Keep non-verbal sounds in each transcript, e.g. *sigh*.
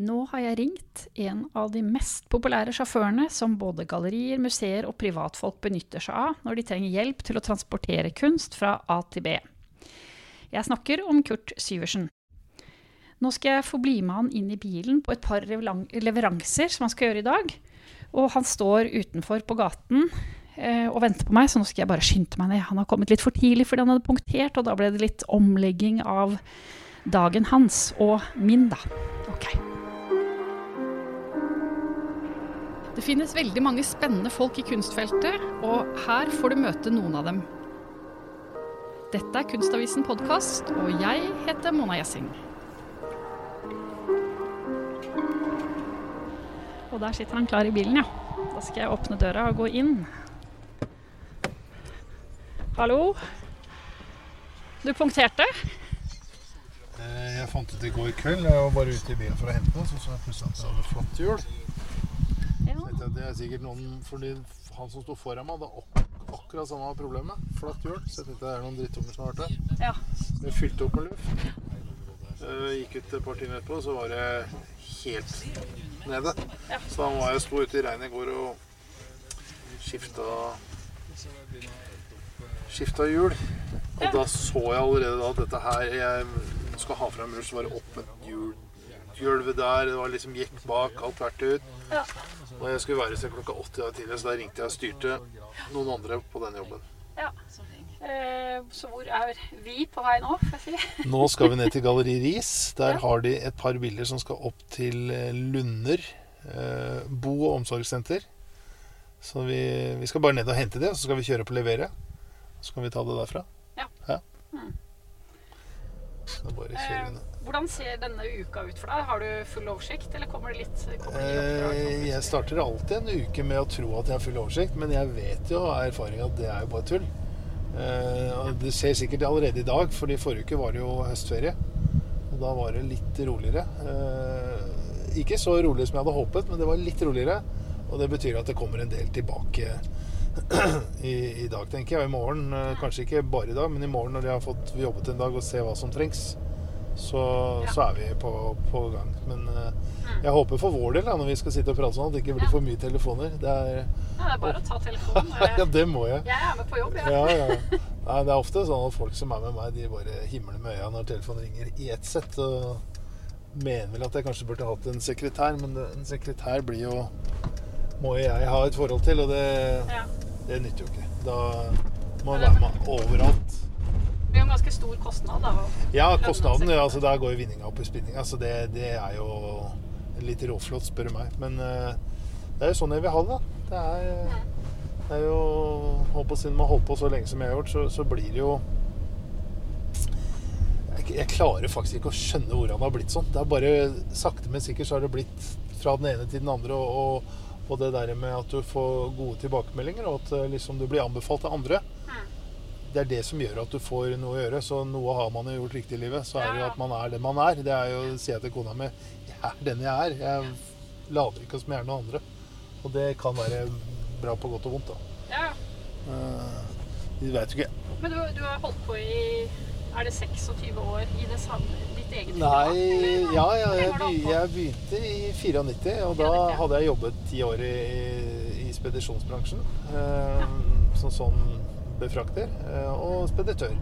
Nå har jeg ringt en av de mest populære sjåførene som både gallerier, museer og privatfolk benytter seg av når de trenger hjelp til å transportere kunst fra A til B. Jeg snakker om Kurt Syversen. Nå skal jeg få bli med han inn i bilen på et par leveranser som han skal gjøre i dag. Og han står utenfor på gaten eh, og venter på meg, så nå skal jeg bare skynde meg ned. Han har kommet litt for tidlig fordi han hadde punktert, og da ble det litt omlegging av dagen hans. Og min, da. Ok. Det finnes veldig mange spennende folk i kunstfeltet, og her får du møte noen av dem. Dette er Kunstavisen podkast, og jeg heter Mona Gjessing. Og der sitter han klar i bilen, ja. Da skal jeg åpne døra og gå inn. Hallo? Du punkterte? Eh, Jeg fant ut i går kveld, jeg var bare ute i bilen for å hente noe, så så jeg plutselig at jeg hadde flatt hjul. Tenkte jeg at Det er sikkert noen, fordi han som sto foran meg, hadde ak akkurat samme problemet. Flatt hjul. Så jeg tenkte det er noen drittunger som har vært der. ja. Jeg fylte opp med luft. Jeg Gikk ut et par timer etterpå, så var det helt nede. Ja. Så da var jeg sto ute i regnet i går og skifta Skifta hjul. Og Ja. da så jeg allerede da at dette her Jeg skal ha fram hjul, så var det opp med hjul. Gulvet der, det var liksom gikk bak, alt tvert ut. Ja. Og jeg skulle være seg klokka åtte i dag tidlig, så da ringte jeg og styrte noen andre på den jobben. ja. Eh, så hvor er vi på vei nå, får jeg si? Nå skal vi ned til Galleri Ris. Der Ja. har de et par bilder som skal opp til eh, Lunder eh, bo- og omsorgssenter. Så vi, vi skal bare ned og hente det, og så skal vi kjøre opp og levere. Så kan vi ta det derfra. Ja. Mm. Så bare kjører vi ned. Eh, hvordan ser denne uka ut for deg? Har du full oversikt, eller kommer det litt kommer det oppdrag? Eh, jeg starter alltid en uke med å tro at jeg har full oversikt, men jeg vet jo av erfaring at det er jo bare tull. Eh, det ser sikkert allerede i dag, fordi forrige uke var det jo høstferie. Og da var det litt roligere. Eh, ikke så rolig som jeg hadde håpet, men det var litt roligere. Og det betyr at det kommer en del tilbake *clears throat* i, i dag, tenker jeg. Og i morgen, eh, kanskje ikke bare i dag, men i morgen når jeg har fått jobbet en dag og se hva som trengs, så, Ja. så er vi på, på gang. Men eh, jeg håper for vår del, da, når vi skal sitte og prate sånn, at det ikke blir for mye telefoner. Det er, Ja, det er bare å ta telefonen. *laughs* ja, det må jeg. Jeg er med på jobb, jeg. Ja, ja. *laughs* Nei, det er ofte sånn at folk som er med meg, de bare himler med øya når telefonen ringer i ett sett. Og mener vel at jeg kanskje burde hatt en sekretær, men en sekretær blir jo Må jo jeg ha et forhold til, og det, Ja. det nytter jo ikke. Da må man være med overalt. Det er jo en ganske stor kostnad, da. Ja, kostnaden, ja, altså der går jo vinninga opp i spinninga. Så det, det er jo litt råflott, spør du meg. Men uh, det er jo sånn jeg vil ha det. Det er, det er jo håper, Siden man har holdt på så lenge som jeg har gjort, så, så blir det jo jeg, jeg klarer faktisk ikke å skjønne hvordan det har blitt sånn. Det er bare Sakte, men sikkert så har det blitt fra den ene til den andre. Og, og, og det der med at du får gode tilbakemeldinger, og at eh, liksom, du blir anbefalt av andre det er det som gjør at du får noe å gjøre. Så noe har man jo gjort riktig i livet. Så er det jo at man er den man er. Det er jo å si til kona mi Jeg er den jeg er. Jeg later ikke som jeg er noen andre. Og det kan være bra på godt og vondt, da. Ja, ja. Eh, veit jo ikke. Men du, du har holdt på i Er det 26 år i det samme, ditt eget Nei, firma, ja, ja jeg, jeg begynte i 94, og da hadde jeg jobbet ti år i, i spedisjonsbransjen. eh, Som sånn befrakter eh, og speditør.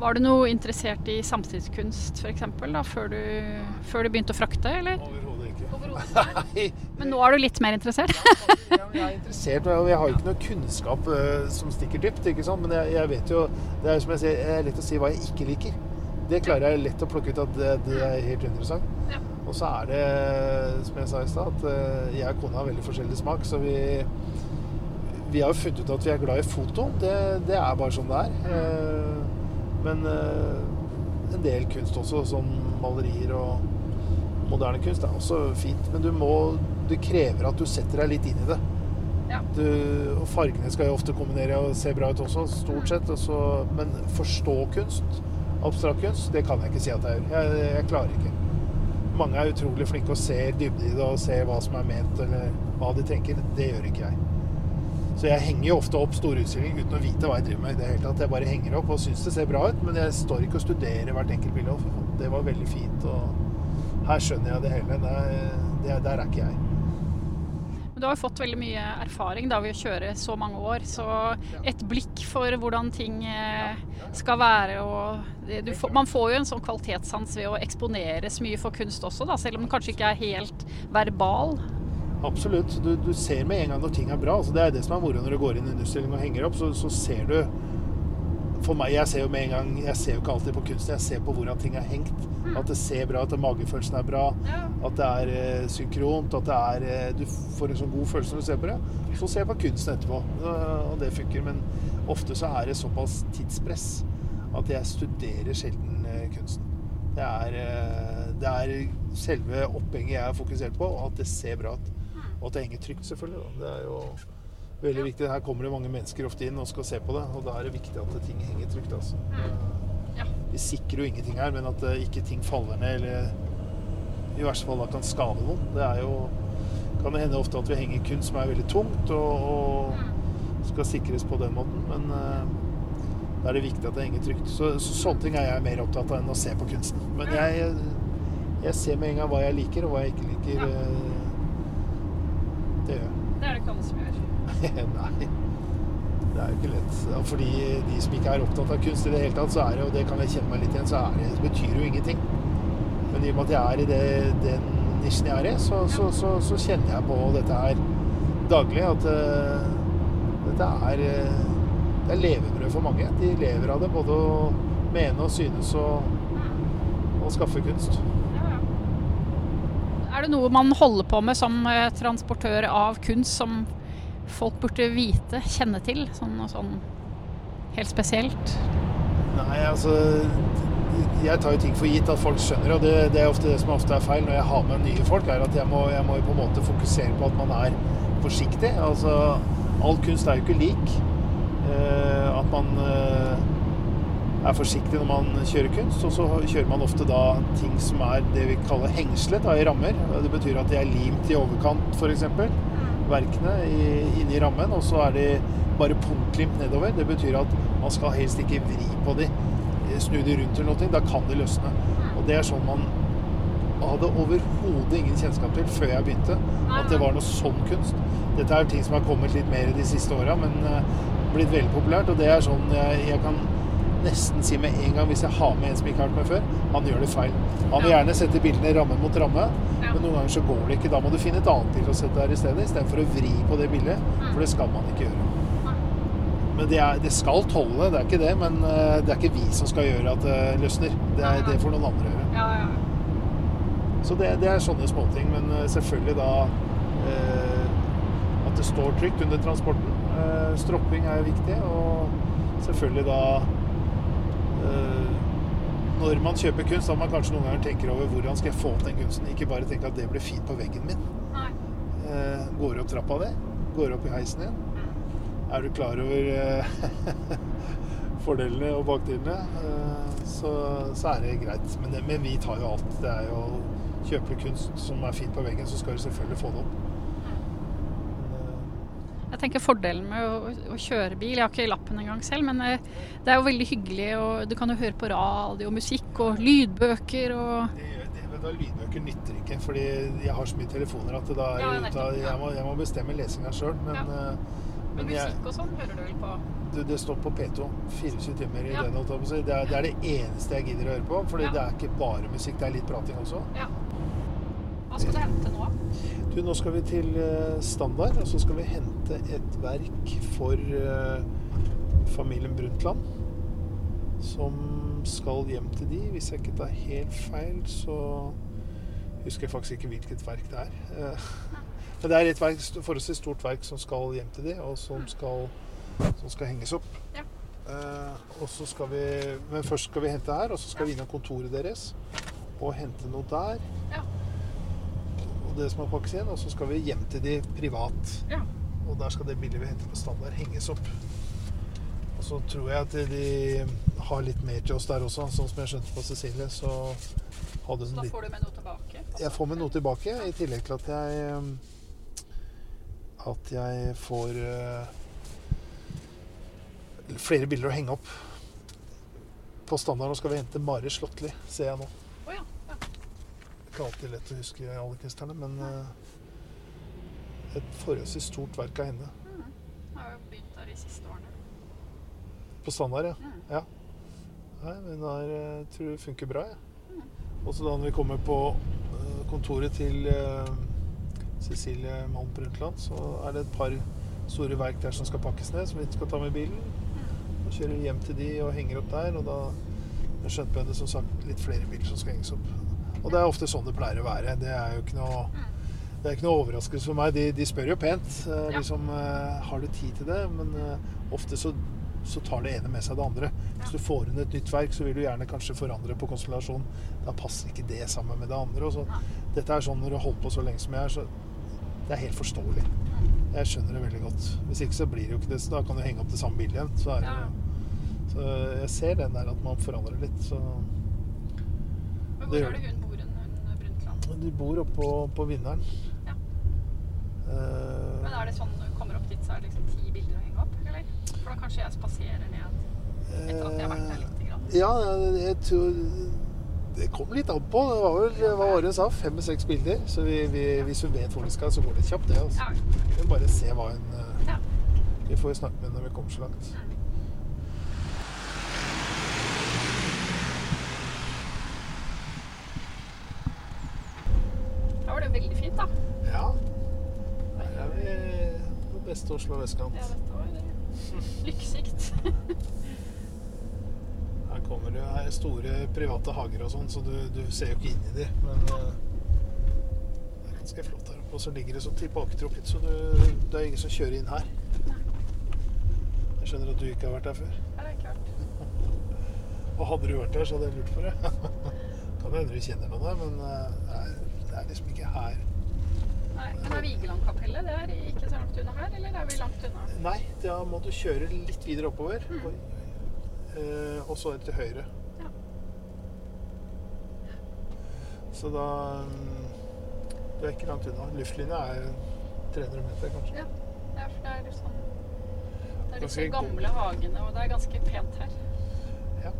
Var du noe interessert i samtidskunst f.eks. Før, du, før du begynte å frakte, eller? Overhodet ikke. Overhodet ikke. *laughs* Men nå er du litt mer interessert? Ja, jeg er interessert, og jeg har ikke noe kunnskap eh, som stikker dypt. ikke sant? Men jeg, jeg vet jo Det er som jeg sier, det er lett å si hva jeg ikke liker. Det klarer jeg lett å plukke ut at det, det er helt interessant. Ja. Og så er det, som jeg sa i stad, at eh, jeg og kona har veldig forskjellig smak, så vi vi har jo funnet ut at vi er glad i foto. Det, det er bare sånn det er. Eh, Men eh, en del kunst også, sånn malerier og moderne kunst, er også fint. Men du må Det krever at du setter deg litt inn i det. Ja. Du, og fargene skal jo ofte kombinere og se bra ut også, stort sett. Også, men forstå kunst, abstrakt kunst, det kan jeg ikke si at jeg gjør. Jeg, jeg klarer ikke. Mange er utrolig flinke og ser dybden i det og ser hva som er ment, eller hva de tenker. Det gjør ikke jeg. Så jeg henger jo ofte opp store utstillinger uten å vite hva jeg driver med. i det hele tatt. Jeg bare henger opp og syns det ser bra ut, men jeg står ikke og studerer hvert enkelt bilde. Og, "Fy faen, Det var veldig fint, og her skjønner jeg det hele. Det er, det er, der er ikke jeg. Du har jo fått veldig mye erfaring da ved å kjøre så mange år, så et blikk for hvordan ting eh, skal være og du får, Man får jo en sånn kvalitetssans ved å eksponeres mye for kunst også, da, selv om den kanskje ikke er helt verbal. Absolutt. Du, du ser med en gang når ting er bra. Altså, det er det som er moro når du går inn i en utstilling og henger opp. Så, så ser du For meg, jeg ser jo med en gang Jeg ser jo ikke alltid på kunsten, jeg ser på hvordan ting er hengt. At det ser bra ut, at magefølelsen er bra, at det er eh, synkront, at det er eh, Du får en sånn god følelse når du ser på det. Så ser jeg på kunsten etterpå, og det funker. Men ofte så er det såpass tidspress at jeg studerer sjelden eh, kunsten. Det er, eh, det er selve opphenget jeg er fokusert på, og at det ser bra ut. Og at det henger trygt, selvfølgelig. Da. Det er jo veldig viktig. Her kommer det mange mennesker ofte inn og skal se på det, og da er det viktig at ting henger trygt. Altså. Ja. Vi sikrer jo ingenting her, men at eh, ikke ting faller ned, eller i verste fall da kan skade noen. Det er jo kan det hende ofte at vi henger kunst som er veldig tungt, og, og skal sikres på den måten. Men uh, da er det viktig at det henger trygt. Så, så sånne ting er jeg mer opptatt av enn å se på kunsten. Men jeg, jeg ser med en gang hva jeg liker, og hva jeg ikke liker. Ja. eh, Det gjør jeg. Det er det ikke alle som gjør. Nei. Det er jo ikke lett. Og Fordi de som ikke er opptatt av kunst i det hele tatt, så er det jo, det kan jeg kjenne meg litt igjen, så er det, det betyr jo ingenting. Men i og med at jeg er i det, den nisjen jeg er i, så, så, så, så kjenner jeg på dette her daglig. At uh, dette er, eh, det er levebrød for mange. De lever av det, både å mene og synes og, og skaffe kunst. Er det noe man holder på med som eh, transportør av kunst som folk burde vite, kjenne til? Sånn og sånn helt spesielt? Nei, altså Jeg tar jo ting for gitt at folk skjønner, og det, det er ofte det som ofte er feil når jeg har med nye folk, er at jeg må, jeg må på en måte fokusere på at man er forsiktig. Altså, all kunst er jo ikke lik. Eh, at man eh, er forsiktig når man kjører kunst, og så kjører man ofte da ting som er det vi kaller hengslet da, i rammer. Det betyr at de er limt i overkant, f.eks. Verkene inni rammen, og så er de bare punktlimt nedover. Det betyr at man skal helst ikke vri på de, snu de rundt eller noe, da kan de løsne. Og det er sånn man hadde overhodet ingen kjennskap til før jeg begynte, at det var noe sånn kunst. Dette er ting som har kommet litt mer de siste åra, men eh, blitt veldig populært. Og det er sånn jeg, jeg kan nesten si med en gang hvis jeg har med en som ikke har vært med før, han gjør det feil. Han vil gjerne sette bildene ramme mot ramme, men noen ganger så går det ikke. Da må du finne et annet bilde å sette der i stedet, istedenfor å vri på det bildet, for det skal man ikke gjøre. Men det, er, det skal tåle det, er ikke det, men eh, det er ikke vi som skal gjøre at det løsner. Det, er, det får noen andre gjøre. Ja, ja. Så det, det er sånne småting. Men eh, selvfølgelig da eh, at det står trygt under transporten. Eh, stropping er viktig. Og selvfølgelig da eh, Når man kjøper kunst, da man kanskje noen ganger tenker over hvordan skal jeg få opp den kunsten. Ikke bare tenke at det blir fint på veggen min. Nei. Eh, går opp trappa di, går du opp i heisen din. Er du klar over eh, *laughs* fordelene og bakdelene, eh, så, så er det greit. Men, det, men vi tar jo alt. Det er jo Kjøper du kunst som er fint på veggen, så skal du selvfølgelig få det opp. Jeg tenker fordelen med å, å kjøre bil Jeg har ikke lappen engang selv, men eh, det er jo veldig hyggelig. Og du kan jo høre på radio og musikk og lydbøker og det, det, men da Lydbøker nytter ikke, fordi jeg har så mye telefoner at det da er Ja, jeg, må, jeg må bestemme lesinga sjøl. Men, Ja. eh, Men men jeg, musikk og sånn hører du vel på? det, det står på P2 24 timer i Ja. døgnet. Det er, det er det eneste jeg gidder å høre på, fordi Ja. det er ikke bare musikk, det er litt prating også. Ja. Hva skal du hente nå? Du, nå skal vi til eh, Standard, og så skal vi hente et verk for eh, familien Brundtland. Som skal hjem til de. Hvis jeg ikke tar helt feil, så husker jeg faktisk ikke hvilket verk det er. Eh, *laughs* Men det er et verk, forholdsvis stort verk som skal hjem til de, og som skal, som skal henges opp. Ja. Og så skal vi, men først skal vi hente her, og så skal vi innom kontoret deres og hente noe der. Ja. Og det som er pakkes inn, og så skal vi hjem til de privat. Ja. Og der skal det bildet vi henter på standard, henges opp. Og så tror jeg at de har litt mer til oss der også. Sånn som jeg skjønte på Cecilie, så hadde Så litt da får du med noe tilbake? Jeg får med noe tilbake, i tillegg til at jeg um, At jeg får uh, flere bilder å henge opp. På standard nå skal vi hente Mari Slåttli, ser jeg nå. Ja. ja. Ikke alltid lett å huske alle kunstnerne, men eh, et forholdsvis stort verk av henne. Mm. Jeg har jo begynt der de siste årene. På standard, ja. Mm. ja. Nei, men den er, eh, tror det funker bra, jeg. Mm. Også da når vi kommer på eh, kontoret til Cecilie Malm Brundtland, så er det et par store verk der som skal pakkes ned, som vi skal ta med bilen. Mm. Da kjører vi hjem til de og henger opp der, og da jeg skjønte jeg det som sagt litt flere biler som skal henges opp. Og det er ofte sånn det pleier å være. Det er jo ikke noe, det ikke noe overraskelse for meg. De, de spør jo pent. eh, liksom, eh, har du tid til det? Men eh, ofte så, så tar det ene med seg det andre. Hvis du får inn et nytt verk, så vil du gjerne kanskje forandre på konstellasjon. Da passer ikke det sammen med det andre. Og så, dette er sånn når du holdt på så lenge som jeg er, så det er helt forståelig. Jeg skjønner det veldig godt. Hvis ikke så blir det jo ikke det, så da kan du henge opp det samme bildet igjen. Så, det, så jeg ser den der at man forandrer litt. Så Men hvor har du det hun bor, hun, hun Brundtland? de bor oppe på, på Vinneren. Ja. Uh, Men er det sånn når du kommer opp dit, så er det liksom ti bilder å henge opp? Eller? For da kanskje jeg spaserer ned etter at jeg har vært der lite grann. Ja, jeg tror Det kom litt an på. Det var vel hva Åren sa? fem-seks bilder. Så vi, vi, hvis hun vet hvor de skal, så går det kjapt, det. Altså. Vi må bare se hva hun eh, Ja. Vi får snakke med henne når vi kommer så langt. Da var det veldig fint, da. Ja. Her er vi beste Oslo vestkant. Ja, dette var det. Lykkesikt. *laughs* Her kommer det her er store private hager og sånn, så du, du ser jo ikke inn i de. Men eh, det er ganske flott her oppe. Og så ligger det så tilbaketrukket, så du, det er ingen som kjører inn her. Jeg skjønner at du ikke har vært her før. Ja, det er klart. *laughs* Og hadde du vært her, så hadde jeg lurt på det. *laughs* kan hende du kjenner noen der, men eh, det er, det er liksom ikke her. Nei, men er Vigelandkapellet det er ikke så langt unna her, eller er vi langt unna? Nei, da må du kjøre litt videre oppover. Mm. Oi. Eh, og så til høyre. Ja. Så da mm, Du er ikke langt unna. Luftlinja er 300 meter, kanskje. Ja, det er, for det er liksom Det er disse gamle hagene, og det er ganske pent her. Ja.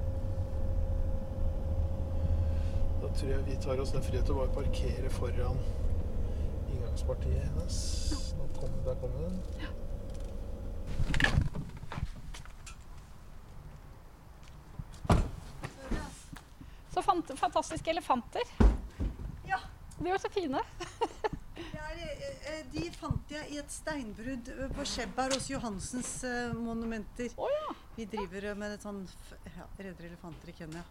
Da tror jeg vi tar oss den frihet til å bare parkere foran inngangspartiet hennes. Nå kom, der kommer Ja. Så fant, fantastiske elefanter. Ja. De var så fine. *laughs* Det er, eh, eh, de fant jeg i et steinbrudd eh, på Skjebbar hos Johansens monumenter. Oh, ja. Vi driver med et sånn ja, redder elefanter i Kenya.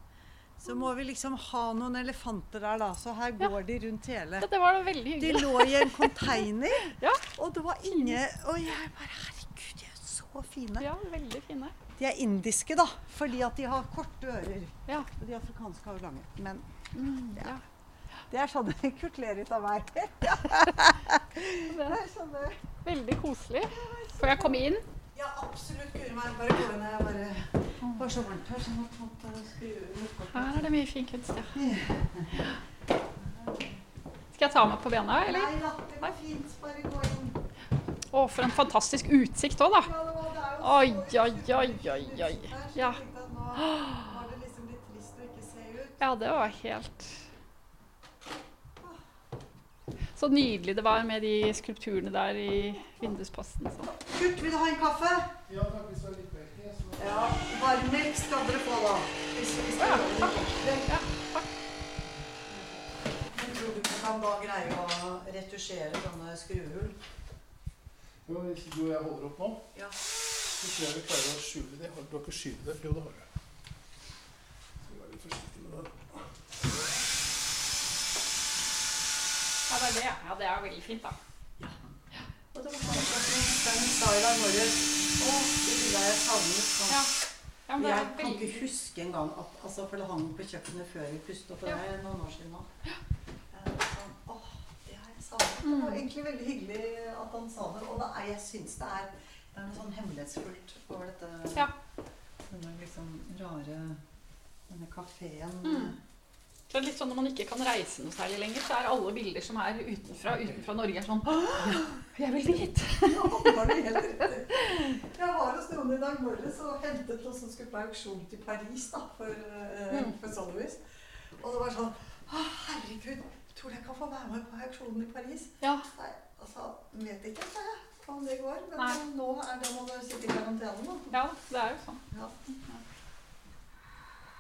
Så må vi liksom ha noen elefanter der, da. Så her Ja. går de rundt hele. Det var veldig hyggelig. De lå i en container, *laughs* Ja. og det var ingen Og jeg bare Herregud, de er så fine. Ja, veldig fine. De er indiske, da, fordi at de har korte ører. Ja. Og de afrikanske har jo lange. Men Mm, ja. det er sånn *laughs* Kurt ler ut av meg. *laughs* Det er er sånn veldig koselig. Får jeg komme inn? Ja, absolutt. Guri meg. Bare gå. Jeg bare var så varmt her, så jeg måtte skru. Her er det mye fin kunst, ja. Skal jeg ta meg på bena, eller? Nei da, det går fint. Bare gå inn. Å, for en fantastisk utsikt òg, da. Oi, oi, fint oi, oi, oi. Ja. liksom. Ja, det var helt Så nydelig det var med de skulpturene der i vindusposten. Så. Kurt, vil du ha en kaffe? Ja takk, hvis det er litt melk så- Ja. Varmmelk skal dere få, da. Hvis, hvis Ja, dere takk. Ja, takk. Jeg tror du ikke kan da greie å retusjere sånne skruehull. Jo, Hvis du og jeg holder opp nå, Ja. så tror jeg vi klarer å skjule det. Har du ikke skjule det? Jo, det har du. Skal vi være litt forsiktige med det. Ja, det er det. Ja, det er veldig fint, da. Og det var sånn Stein sa i dag morges Å, det ville jeg savnet. Ja. Ja, jeg kan ikke huske engang at altså, For det hang på kjøkkenet før vi pustet opp. Ja. Det er noen år siden nå. Eh, Sånn, åh, det har jeg savnet. Det var Mm. egentlig veldig hyggelig at han sa det. Og det er, jeg syns det er det er noe sånn hemmelighetsfullt over dette. Ja. Denne liksom rare Denne kafeen. Mm. Det er litt sånn Når man ikke kan reise noe særlig lenger, så er alle bilder som er utenfra, utenfra Norge, er sånn «Åh, Jeg vil dit! Ja, det var det helt riktig. *laughs* Jeg var hos noen i dag morges og hentet noe som skulle på auksjon til Paris da, for, eh, Mm. for Sotheby's. Og det var sånn Å, herregud, Tror du jeg kan få være med på auksjonen i Paris? Ja. Nei, altså, vet ikke sa jeg, om det går. Men Nei. nå er det må du sitte i karantene nå. ja, det er jo sånn. Ja.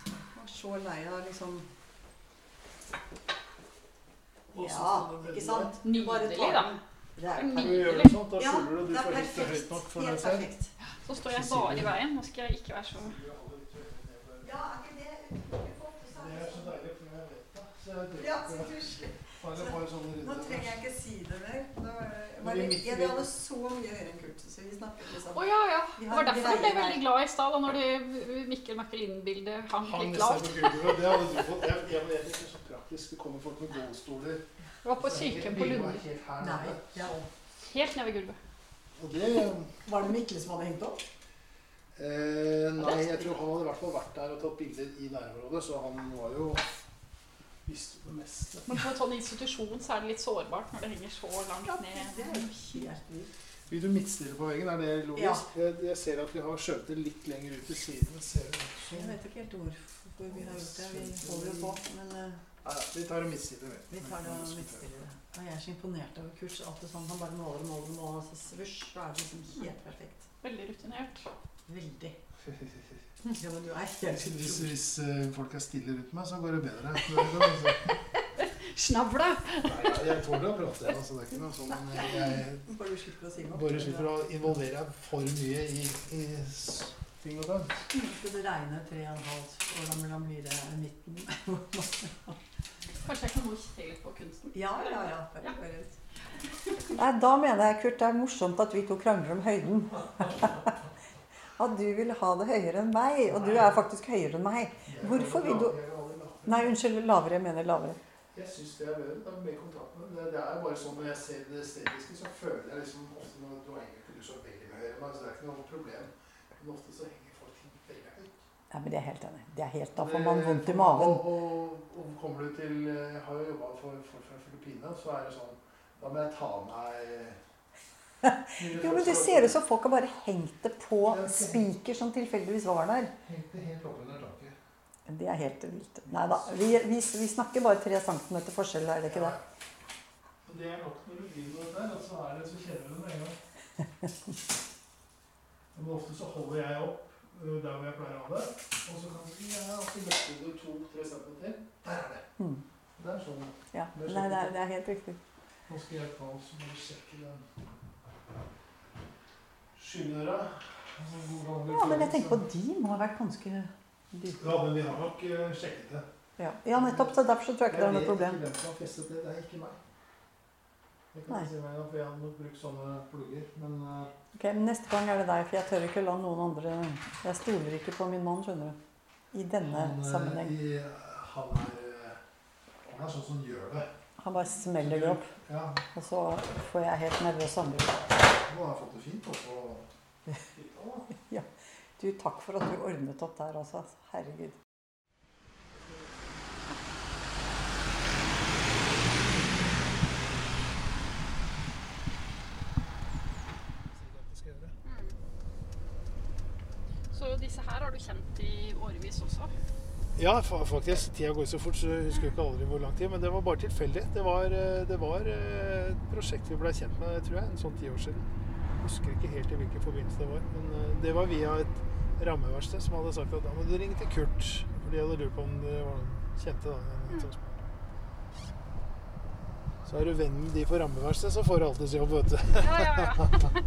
Jeg var så lei av liksom Ja, ikke sant? Nydelig, da. Det er. Perfekt. sånn, da Ja, det er perfekt. Helt. Så står jeg bare i veien. Nå skal jeg ikke være så Ja, er ikke det sånn- jeg Ja, ikke- Nå trenger jeg ikke si det mer. Er det- vi ja, hadde så mye høyere enn kult, så vi snakket liksom oh, ja, ja. Det var derfor jeg ble veldig glad i stad, da når det Mikkel Mækkelin-bildet hang Han litt lavt. Det hadde du fått. Jeg, jeg jeg, er så praktisk. Det kommer folk med gåstoler. Det var på sykehjem på Lunde. er helt her Ja. Helt nede ved gulvet. Og det Var det Mikkel som hadde hengt opp? eh, Nei, jeg tror han hadde i hvert fall vært der og tatt bilder i nærområdet, så han var jo Visste jo det meste. Men på en sånn institusjon så er det litt sårbart når det henger så langt ned. det er jo helt vilt. Vil du midtstille på veggen? Er det logisk? Jeg, jeg ser at vi har skjøvet det litt lenger ut til siden. Ser det Jeg vet ikke helt hvorfor vi har gjort det. Vi holder jo på, men ja, ja, vi tar og midtstiller. vi tar det og midtstiller det. Og jeg er så imponert over kurs. Alt det sånn, Han bare måler og måler og måler, og så svusj, så er det liksom helt perfekt. Veldig rutinert. Veldig. *laughs* Ja, men du er helt Hvis, utrolig. hvis uh, folk er stille rundt meg, så går det bedre. *laughs* Snavla! Nei, jeg- tåler å prate, altså. Det er ikke noe sånn men jeg Bare du slipper å si noe. bare slipper å involvere deg for mye i, i ting og tang. Skal det regne tre og en halv år gammel, det midten? *laughs* Kanskje jeg kan se litt på kunsten. Ja, ja, ja. Ja. Nei, da mener jeg, Kurt, det er morsomt at vi to krangler om høyden. At du vil ha det høyere enn meg, og du er faktisk høyere enn meg. Hvorfor vil du Nei, unnskyld, lavere. Jeg mener lavere. Jeg syns det er bedre. Det er kontakt med det. Det er bare sånn når jeg ser det estetiske, så føler jeg liksom ofte når du har du så veldig med høyere enn meg, så det er ikke noe problem. Men ofte så henger folk ting veldig høyt. Nei, men det er helt enig. Det er helt, Da får man vondt i maven. Og, og, og kommer du til Jeg har jo jobba for folk fra Filippinene, så er det sånn Da må jeg ta meg *laughs* Jo, men du ser ut som folk har bare hengt det på spiker som tilfeldigvis var der. Det er helt vilt. Nei da. Vi, vi, vi snakker bare tre centimeter forskjell, er det ikke det? Det er nok når du begynner med det der, og så er det så kjenner du det med en gang. *laughs* Men ofte så holder jeg opp der hvor jeg pleier å ha det, og så kan si ja, så løfter du to-tre centimeter. Der er det. Mm. Det er sånn. Ja. Nei, det er, det er helt riktig. Nå skal jeg ta og sjekke den skyldøra. Ja, men jeg tenker på de må ha vært ganske dype. Ja, men vi har nok sjekket det. Ja, ja nettopp. Så derfor så tror jeg ikke det er noe problem. Jeg vet ikke hvem som har festet det. Det er ikke meg. Jeg kan Nei. ikke si meg, for jeg hadde nok brukt sånne plugger, men Ok, men Neste gang er det deg, for jeg tør ikke la noen andre Jeg stoler ikke på min mann, skjønner du. I denne han, sammenheng. I, han er Han er sånn som gjør det. Han bare smeller det opp, Ja, og så får jeg helt nervøs samvittighet. nå har jeg fått det fint oppå da. Du, takk for at du ordnet opp der, altså. Herregud. Jeg. Så disse her har du kjent i årevis også? Ja, faktisk. Tida går så fort, så jeg husker ikke aldri hvor lang tid. Men det var bare tilfeldig. Det var, eh, det var eh, et prosjekt vi ble kjent med, tror jeg, en sånn ti år siden. Husker ikke helt i hvilken forbindelse det var. Men eh, det var via et rammeverksted som hadde sagt at da må du ringe til Kurt. For de hadde lurt på om det var noen kjente. da. sånn- Så er du venn med de på rammeverkstedet, så får du alltids jobb, vet du. Ja, ja. ja. *laughs*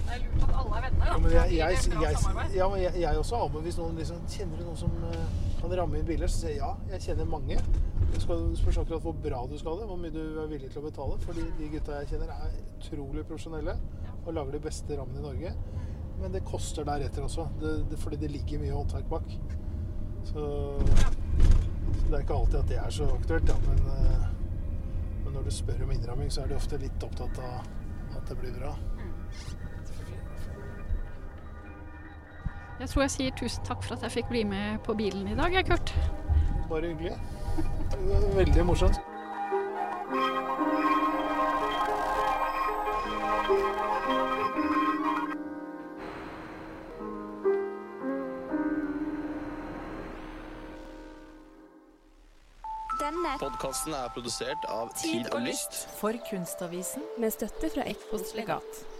Det er lurt at alle er venner. Da. Ja, men jeg, jeg, jeg, ja, men jeg, også hvis noen liksom, Kjenner du noen som eh, kan ramme inn biler? Så sier jeg ja, jeg kjenner mange. Det skal spørs akkurat hvor bra du skal det, hvor mye du er villig til å betale. Fordi de gutta jeg kjenner er utrolig profesjonelle og lager de beste rammene i Norge. Men det koster deretter også, det, det, fordi det ligger mye håndverk bak. Så, så det er ikke alltid at det er så aktuelt, ja, Men, eh, men når du spør om innramming, så er de ofte litt opptatt av at det blir bra. Jeg tror jeg sier tusen takk for at jeg fikk bli med på bilen i dag, jeg, Kurt. Bare hyggelig. Veldig morsomt. Podkasten er produsert av Tid og Lyst. For Kunstavisen med støtte fra Ekfos legat.